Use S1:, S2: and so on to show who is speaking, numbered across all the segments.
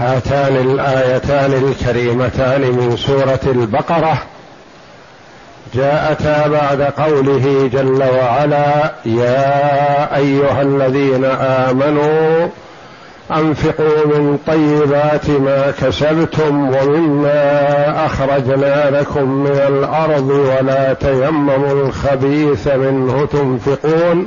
S1: هاتان الآيتان الكريمتان من سورة البقرة جاءتا بعد قوله جل وعلا يا أيها الذين آمنوا أنفقوا من طيبات ما كسبتم ومما أخرجنا لكم من الأرض ولا تيمموا الخبيث منه تنفقون.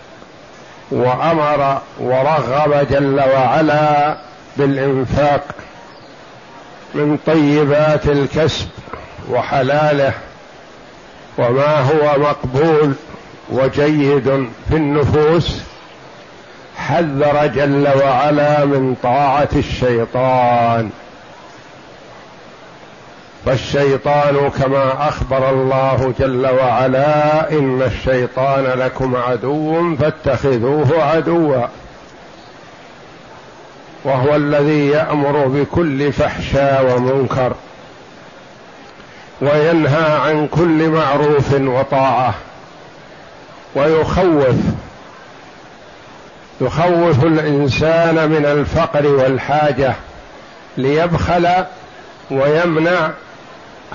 S1: وأمر ورغب جل وعلا بالإنفاق من طيبات الكسب وحلاله وما هو مقبول وجيد في النفوس حذر جل وعلا من طاعة الشيطان. فالشيطان كما أخبر الله جل وعلا إن الشيطان لكم عدو فاتخذوه عدوا وهو الذي يأمر بكل فحشاء ومنكر وينهى عن كل معروف وطاعة ويخوف يخوف الإنسان من الفقر والحاجة ليبخل ويمنع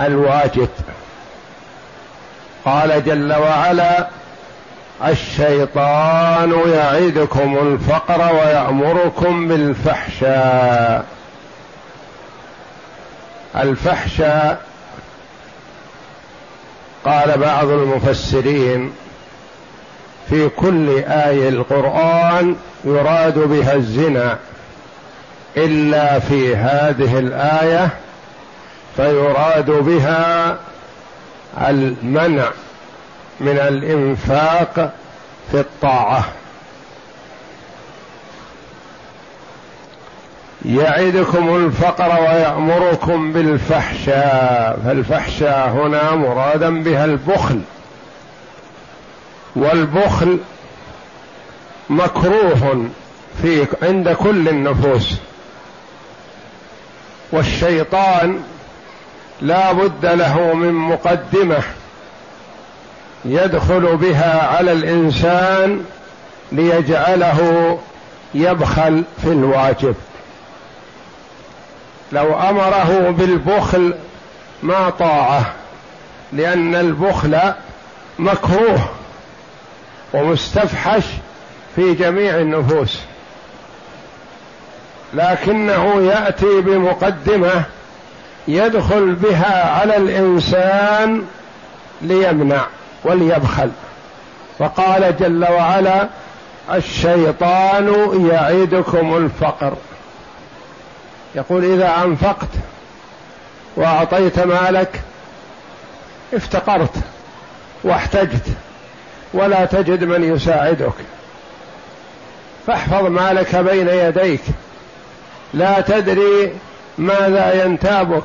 S1: الواجب قال جل وعلا الشيطان يعدكم الفقر ويأمركم بالفحشاء. الفحشاء قال بعض المفسرين في كل آية القرآن يراد بها الزنا إلا في هذه الآية فيراد بها المنع من الإنفاق في الطاعة. يعدكم الفقر ويأمركم بالفحشاء فالفحشاء هنا مرادا بها البخل. والبخل مكروه في عند كل النفوس. والشيطان لا بد له من مقدمة يدخل بها على الإنسان ليجعله يبخل في الواجب. لو أمره بالبخل ما طاعه لأن البخل مكروه ومستفحش في جميع النفوس. لكنه يأتي بمقدمة يدخل بها على الإنسان ليمنع وليبخل. فقال جل وعلا الشيطان يعدكم الفقر. يقول إذا أنفقت وأعطيت مالك افتقرت واحتجت ولا تجد من يساعدك. فاحفظ مالك بين يديك. لا تدري ماذا ينتابك؟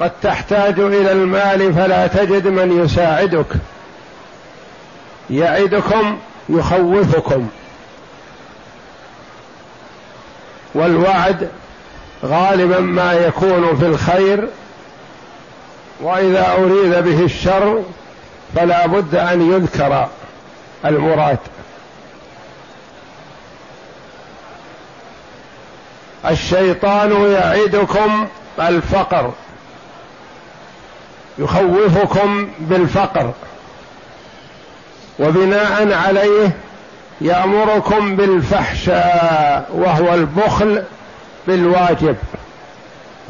S1: قد تحتاج إلى المال فلا تجد من يساعدك. يعدكم يخوفكم. والوعد غالبا ما يكون في الخير وإذا أريد به الشر فلا بد أن يذكر المراد. الشيطان يعدكم الفقر. يخوفكم بالفقر. وبناء عليه يأمركم بالفحشاء وهو البخل بالواجب.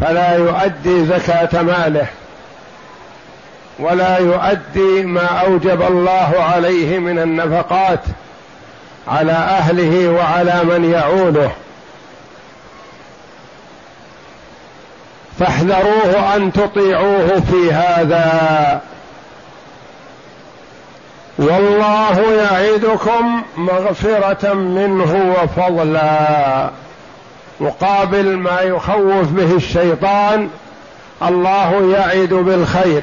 S1: فلا يؤدي زكاة ماله. ولا يؤدي ما أوجب الله عليه من النفقات على أهله وعلى من يعوله فاحذروه أن تطيعوه في هذا. والله يعدكم مغفرة منه وفضلا. مقابل ما يخوف به الشيطان الله يعد بالخير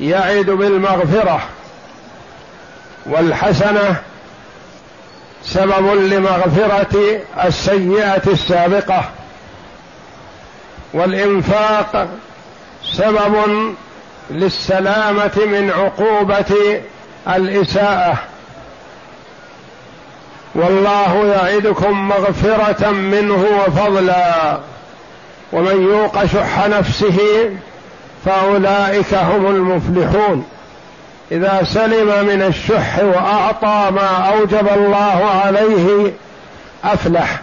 S1: يعد بالمغفرة. والحسنة سبب لمغفرة السيئة السابقة. والإنفاق سبب للسلامة من عقوبة الإساءة. والله يعدكم مغفرة منه وفضلا. ومن يوق شح نفسه فأولئك هم المفلحون. إذا سلم من الشح وأعطى ما أوجب الله عليه أفلح.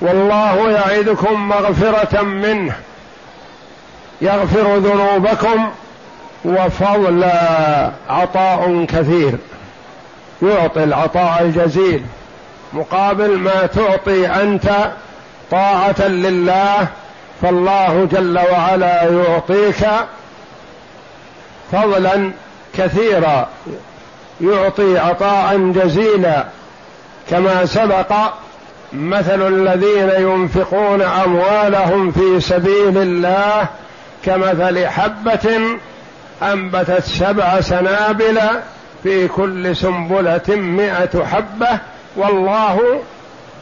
S1: والله يعدكم مغفرة منه. يغفر ذنوبكم وفضلا عطاء كثير. يعطي العطاء الجزيل مقابل ما تعطي أنت طاعة لله فالله جل وعلا يعطيك فضلا كثيرا. يعطي عطاء جزيلا كما سبق مثل الذين ينفقون أموالهم في سبيل الله كمثل حبة أنبتت سبع سنابل في كل سنبلة مائه حبة والله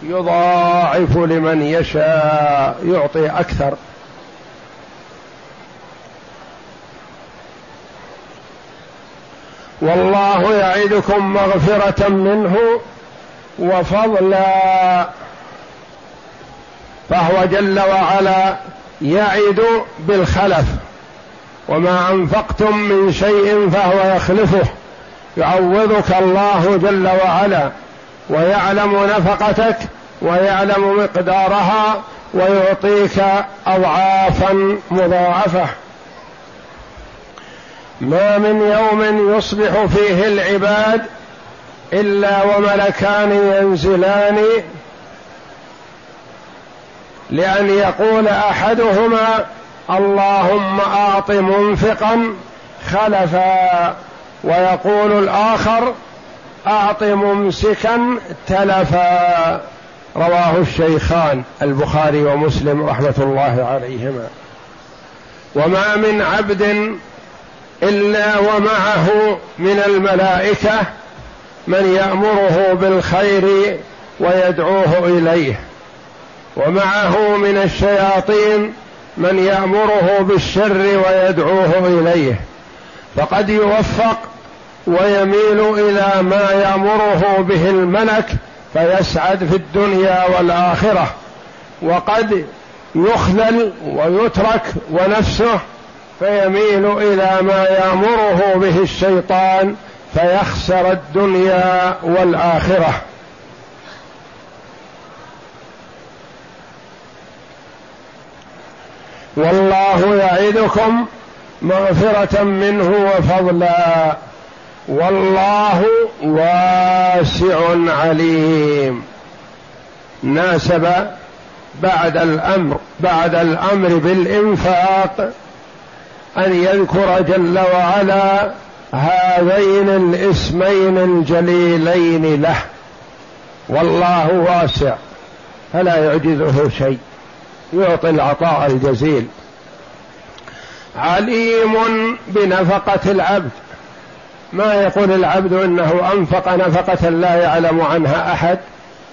S1: يضاعف لمن يشاء يعطي أكثر. والله يعدكم مغفرة منه وفضلا فهو جل وعلا يعد بالخلف. وما أنفقتم من شيء فهو يخلفه. يعوضك الله جل وعلا ويعلم نفقتك ويعلم مقدارها ويعطيك اضعافا مضاعفة. ما من يوم يصبح فيه العباد إلا وملكان ينزلان لأن يقول أحدهما اللهم أعط منفقا خلفا ويقول الآخر أعط ممسكا تلفا. رواه الشيخان البخاري ومسلم رحمة الله عليهما. وما من عبد إلا ومعه من الملائكة من يأمره بالخير ويدعوه إليه. ومعه من الشياطين من يأمره بالشر ويدعوه إليه. فقد يوفق ويميل إلى ما يأمره به الملك فيسعد في الدنيا والآخرة. وقد يخذل ويترك ونفسه فيميل إلى ما يأمره به الشيطان فيخسر الدنيا والآخرة. والله يعدكم مغفرة منه وفضلا. والله واسع عليم. ناسب بعد الأمر بعد الأمر بالإنفاق أن يذكر جل وعلا هذين الاسمين الجليلين له. والله واسع فلا يعجزه شيء. يعطي العطاء الجزيل. عليم بنفقة العبد. ما يقول العبد إنه أنفق نفقة لا يعلم عنها أحد؟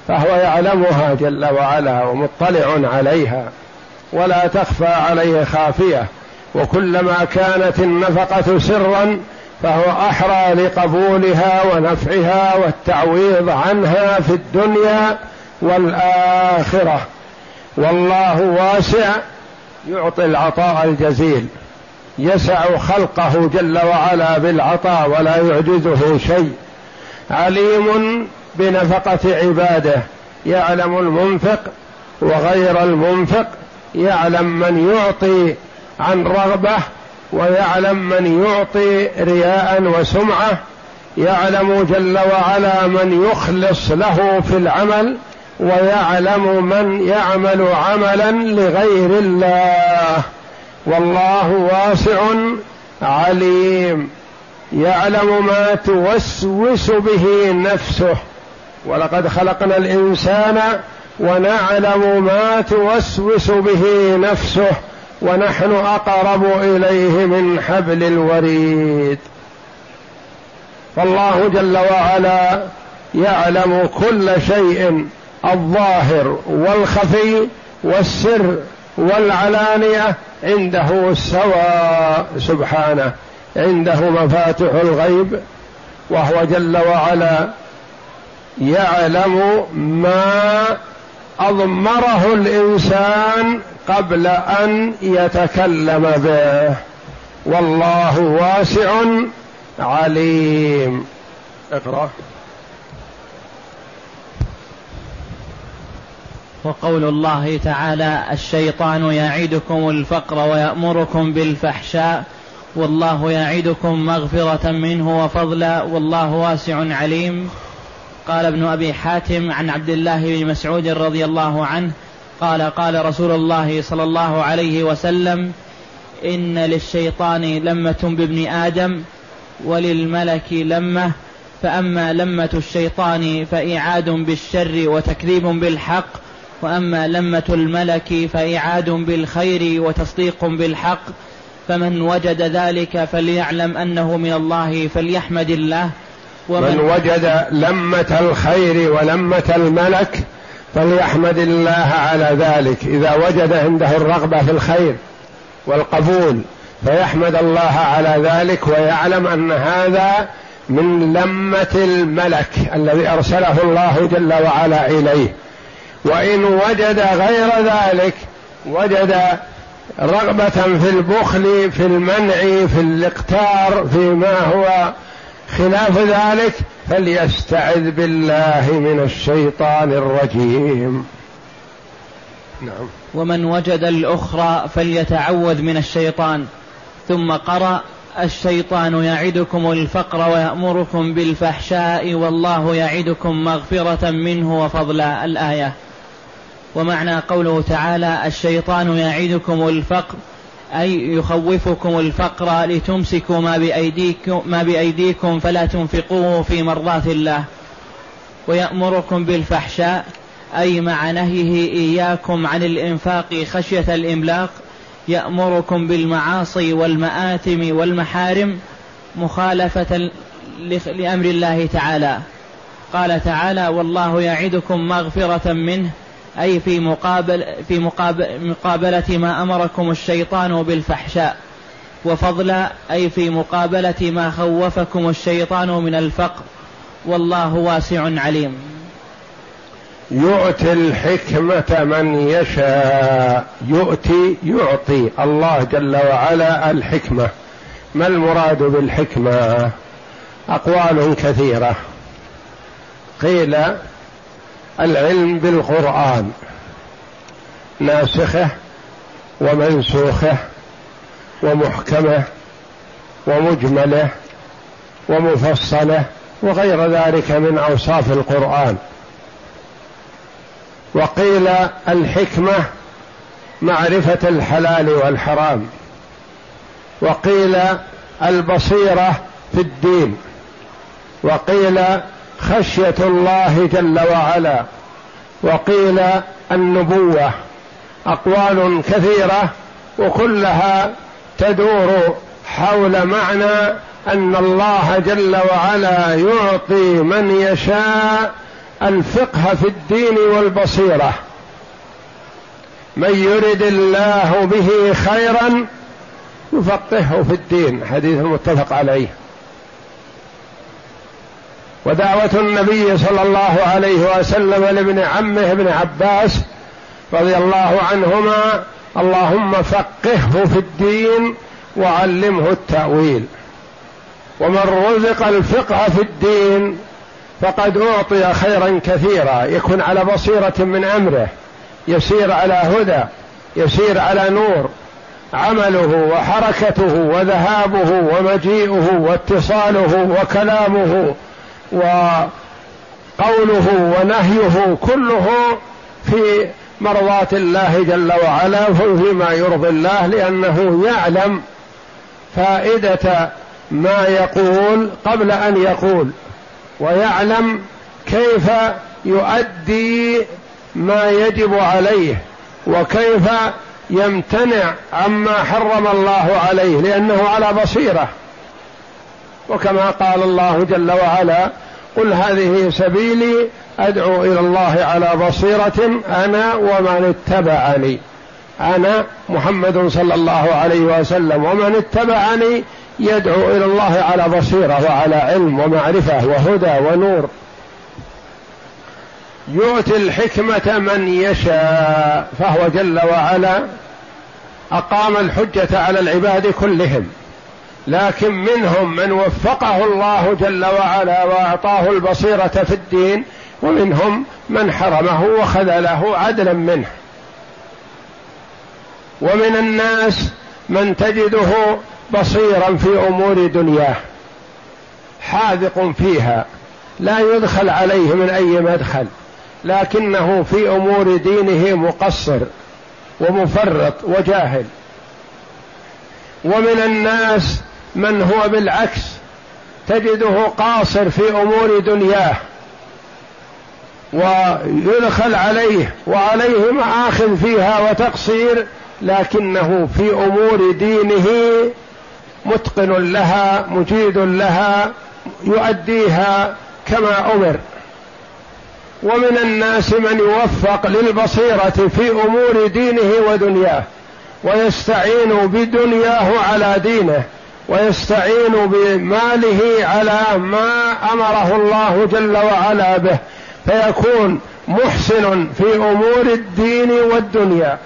S1: فهو يعلمها جل وعلا ومطلع عليها. ولا تخفى عليه خافية. وكلما كانت النفقة سرا فهو أحرى لقبولها ونفعها والتعويض عنها في الدنيا والآخرة. والله واسع يعطي العطاء الجزيل يسع خلقه جل وعلا بالعطاء ولا يعجزه شيء. عليم بنفقة عباده يعلم المنفق وغير المنفق يعلم من يعطي عن رغبة ويعلم من يعطي رياء وسمعة يعلم جل وعلا من يخلص له في العمل ويعلم من يعمل عملا لغير الله. والله واسع عليم. يعلم ما توسوس به نفسه. ولقد خلقنا الإنسان ونعلم ما توسوس به نفسه. ونحن أقرب إليه من حبل الوريد. فالله جل وعلا يعلم كل شيء الظاهر والخفي والسر والعلانية عنده سواء سبحانه عنده مفاتح الغيب وهو جل وعلا يعلم ما أضمره الإنسان قبل أن يتكلم به. والله واسع عليم. اقرأ.
S2: وقول الله تعالى الشيطان يعدكم الفقر ويأمركم بالفحشاء. والله يعدكم مغفرة منه وفضلا. والله واسع عليم. قال ابن أبي حاتم عن عبد الله بن مسعود رضي الله عنه قال قال رسول الله صلى الله عليه وسلم إن للشيطان لمة بابن آدم وللملك لمة فأما لمة الشيطان فإعاد بالشر وتكذيب بالحق وأما لمة الملك فإعاد بالخير وتصديق بالحق فمن وجد ذلك فليعلم أنه من الله فليحمد الله
S1: ومن من وجد لمة الخير ولمة الملك فليحمد الله على ذلك. إذا وجد عنده الرغبة في الخير والقبول فيحمد الله على ذلك ويعلم أن هذا من لمة الملك الذي أرسله الله جل وعلا إليه. وإن وجد غير ذلك وجد رغبة في البخل في المنع في الإقتار فيما هو خلاف ذلك فليستعذ بالله من الشيطان الرجيم.
S2: نعم. ومن وجد الأخرى فليتعوذ من الشيطان. ثم قرأ الشيطان يعدكم الفقر ويأمركم بالفحشاء والله يعدكم مغفرة منه وفضلا الآية. ومعنى قوله تعالى الشيطان يعدكم الفقر أي يخوفكم الفقر لتمسكوا ما بأيديكم, ما بأيديكم فلا تنفقوه في مرضاة الله. ويأمركم بالفحشاء أي مع نهيه إياكم عن الإنفاق خشية الإملاق. يأمركم بالمعاصي والمآثم والمحارم مخالفة لأمر الله تعالى. قال تعالى والله يعدكم مغفرة منه أي في مقابل في مقابل مقابلة ما أمركم الشيطان بالفحشاء وفضلا أي في مقابلة ما خوفكم الشيطان من الفقر والله واسع عليم.
S1: يؤتي الحكمة من يشاء. يؤتي يعطي الله جل وعلا الحكمة. ما المراد بالحكمة؟ أقوال كثيرة. قيل العلم بالقرآن ناسخه ومنسوخه ومحكمه ومجمله ومفصله وغير ذلك من أوصاف القرآن. وقيل الحكمة معرفة الحلال والحرام. وقيل البصيرة في الدين. وقيل خشية الله جل وعلا وقيل النبوة أقوال كثيرة وكلها تدور حول معنى أن الله جل وعلا يعطي من يشاء الفقه في الدين والبصيرة. من يرد الله به خيرا يفقهه في الدين حديث متفق عليه. ودعوة النبي صلى الله عليه وسلم لابن عمه ابن عباس رضي الله عنهما اللهم فقهه في الدين وعلمه التأويل. ومن رزق الفقه في الدين فقد أعطي خيرا كثيرا يكون على بصيرة من أمره يسير على هدى يسير على نور. عمله وحركته وذهابه ومجيئه واتصاله وكلامه وقوله ونهيه كله في مرضاة الله جل وعلا فيما يرضي الله لأنه يعلم فائدة ما يقول قبل أن يقول ويعلم كيف يؤدي ما يجب عليه وكيف يمتنع عما حرم الله عليه لأنه على بصيرة. وكما قال الله جل وعلا قل هذه سبيلي أدعو إلى الله على بصيرة أنا ومن اتبعني. أنا محمد صلى الله عليه وسلم ومن اتبعني يدعو إلى الله على بصيرة وعلى علم ومعرفة وهدى ونور. يؤتي الحكمة من يشاء فهو جل وعلا أقام الحجة على العباد كلهم. لكن منهم من وفقه الله جل وعلا وأعطاه البصيرة في الدين ومنهم من حرمه وخذله عدلا منه. ومن الناس من تجده بصيرا في أمور دنياه حاذق فيها لا يدخل عليه من أي مدخل لكنه في أمور دينه مقصر ومفرط وجاهل. ومن الناس من هو بالعكس تجده قاصر في أمور دنياه ويدخل عليه وعليه مآخذ فيها وتقصير لكنه في أمور دينه متقن لها مجيد لها يؤديها كما أمر. ومن الناس من يوفق للبصيرة في أمور دينه ودنياه ويستعين بدنياه على دينه. ويستعين بماله على ما أمره الله جل وعلا به فيكون محسن في أمور الدين والدنيا.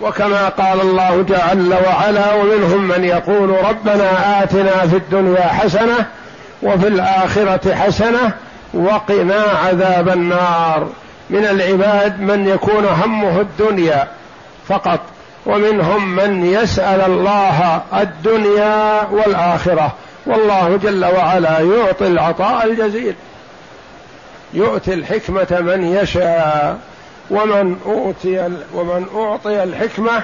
S1: وكما قال الله جل وعلا ومنهم من يقول ربنا آتنا في الدنيا حسنة وفي الآخرة حسنة وقنا عذاب النار. من العباد من يكون همه الدنيا فقط. ومنهم من يسأل الله الدنيا والآخرة. والله جل وعلا يعطي العطاء الجزيل. يؤتي الحكمة من يشاء. ومن أوتي ومن أعطي الحكمة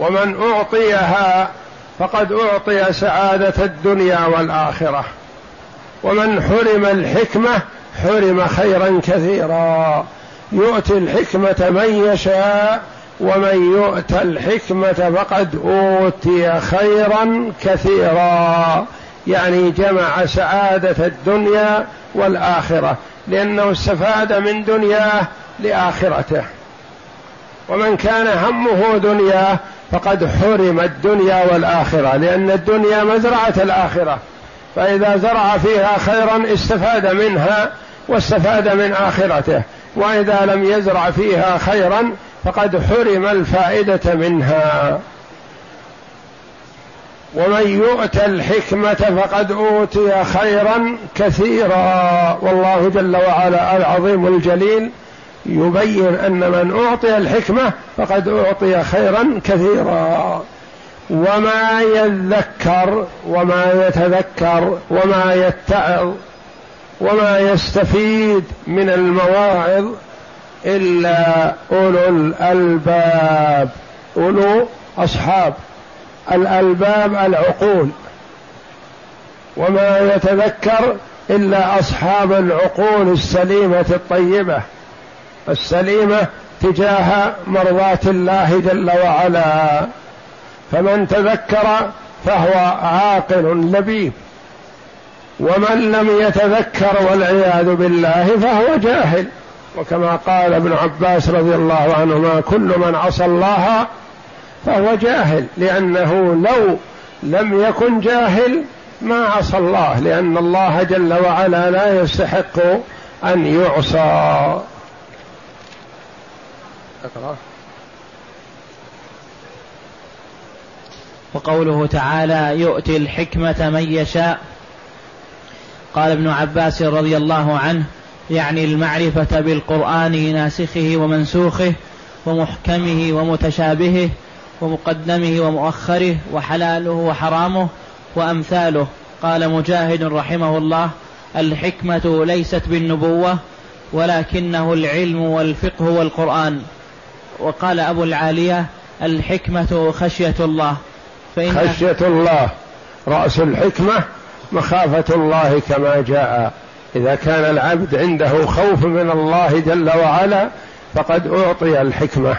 S1: ومن أعطيها فقد أعطي سعادة الدنيا والآخرة. ومن حرم الحكمة حرم خيرا كثيرا. يؤتي الحكمة من يشاء ومن يؤت الحكمة فقد أوتي خيرا كثيرا. يعني جمع سعادة الدنيا والآخرة لأنه استفاد من دنياه لآخرته. ومن كان همه دنياه فقد حرم الدنيا والآخرة لأن الدنيا مزرعة الآخرة. فإذا زرع فيها خيرا استفاد منها واستفاد من آخرته. وإذا لم يزرع فيها خيرا فقد حرم الفائدة منها. ومن يؤت الحكمة فقد أوتي خيرا كثيرا. والله جل وعلا العظيم الجليل يبين أن من أعطي الحكمة فقد أعطي خيرا كثيرا. وما يذكر وما يتذكر وما يتعظ وما يستفيد من المواعظ إلا أولو الألباب أولو أصحاب. الألباب العقول. وما يتذكر إلا أصحاب العقول السليمة الطيبة. السليمة تجاه مرضاة الله جل وعلا. فمن تذكر فهو عاقل لبيب. ومن لم يتذكر والعياذ بالله فهو جاهل. وكما قال ابن عباس رضي الله عنهما كل من عصى الله فهو جاهل لأنه لو لم يكن جاهل ما عصى الله لأن الله جل وعلا لا يستحق أن يعصى.
S2: وقوله تعالى يؤتي الحكمة من يشاء. قال ابن عباس رضي الله عنه يعني المعرفة بالقرآن ناسخه ومنسوخه ومحكمه ومتشابهه ومقدمه ومؤخره وحلاله وحرامه وأمثاله. قال مجاهد رحمه الله الحكمة ليست بالنبوة ولكنه العلم والفقه والقرآن. وقال أبو العالية الحكمة خشية الله.
S1: فإن خشية الله. رأس الحكمة مخافة الله كما جاء. إذا كان العبد عنده خوف من الله جل وعلا فقد أعطي الحكمة.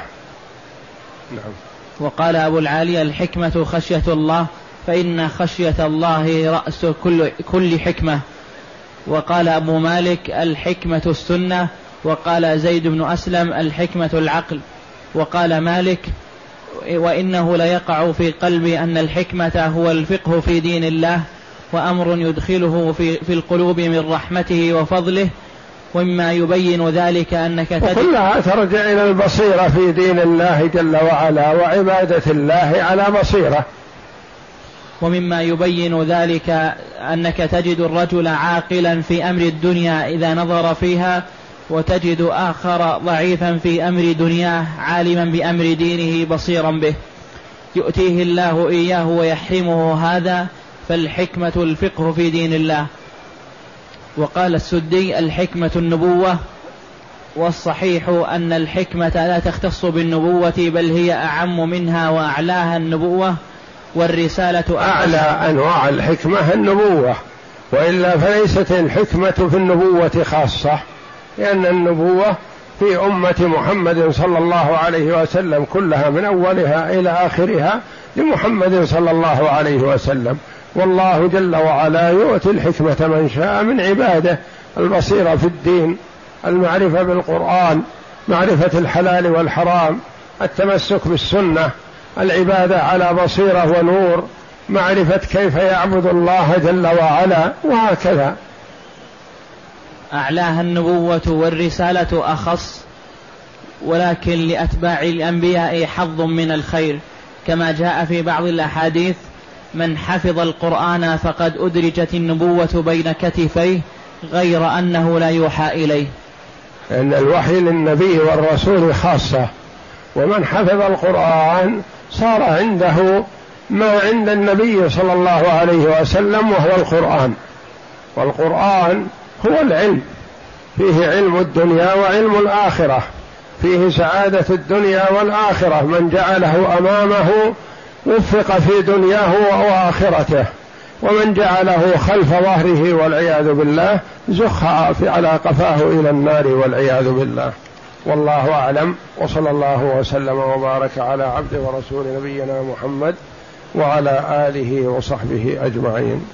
S2: نعم. وقال أبو العالية الحكمة خشية الله فإن خشية الله رأس كل, كل حكمة. وقال أبو مالك الحكمة السنة. وقال زيد بن أسلم الحكمة العقل. وقال مالك وإنه ليقع في قلبي أن الحكمة هو الفقه في دين الله. وأمر يدخله في, في القلوب من رحمته وفضله ومما يبين ذلك أنك
S1: وكلها ترجع إلى البصيرة في دين الله جل وعلا وعبادة الله على بصيرة
S2: ومما يبين ذلك أنك تجد الرجل عاقلا في أمر الدنيا إذا نظر فيها وتجد آخر ضعيفا في أمر دنياه عالما بأمر دينه بصيرا به. يؤتيه الله إياه ويحرمه هذا فالحكمة الفقه في دين الله. وقال السدي الحكمة النبوة والصحيح أن الحكمة لا تختص بالنبوة بل هي أعم منها وأعلاها النبوة والرسالة
S1: أعلى. أنواع الحكمة النبوة. وإلا فليست الحكمة في النبوة خاصة لأن النبوة في أمة محمد صلى الله عليه وسلم كلها من أولها إلى آخرها لمحمد صلى الله عليه وسلم. والله جل وعلا يؤتي الحكمة من شاء من عباده البصيرة في الدين المعرفة بالقرآن معرفة الحلال والحرام التمسك بالسنة العبادة على بصيرة ونور معرفة كيف يعبد الله جل وعلا وهكذا.
S2: أعلاها النبوة والرسالة أخص ولكن لأتباع الأنبياء حظ من الخير كما جاء في بعض الأحاديث. من حفظ القرآن فقد أدرجت النبوة بين كتفيه غير أنه لا يوحى إليه.
S1: لأن الوحي للنبي والرسول خاصة ومن حفظ القرآن صار عنده ما عند النبي صلى الله عليه وسلم وهو القرآن. والقرآن هو العلم. فيه علم الدنيا وعلم الآخرة. فيه سعادة الدنيا والآخرة. من جعله أمامه وفق في دنياه واخرته ومن جعله خلف ظهره والعياذ بالله زخ على قفاه إلى النار والعياذ بالله. والله أعلم. وصلى الله وسلم وبارك على عبد ورسول نبينا محمد وعلى آله وصحبه أجمعين.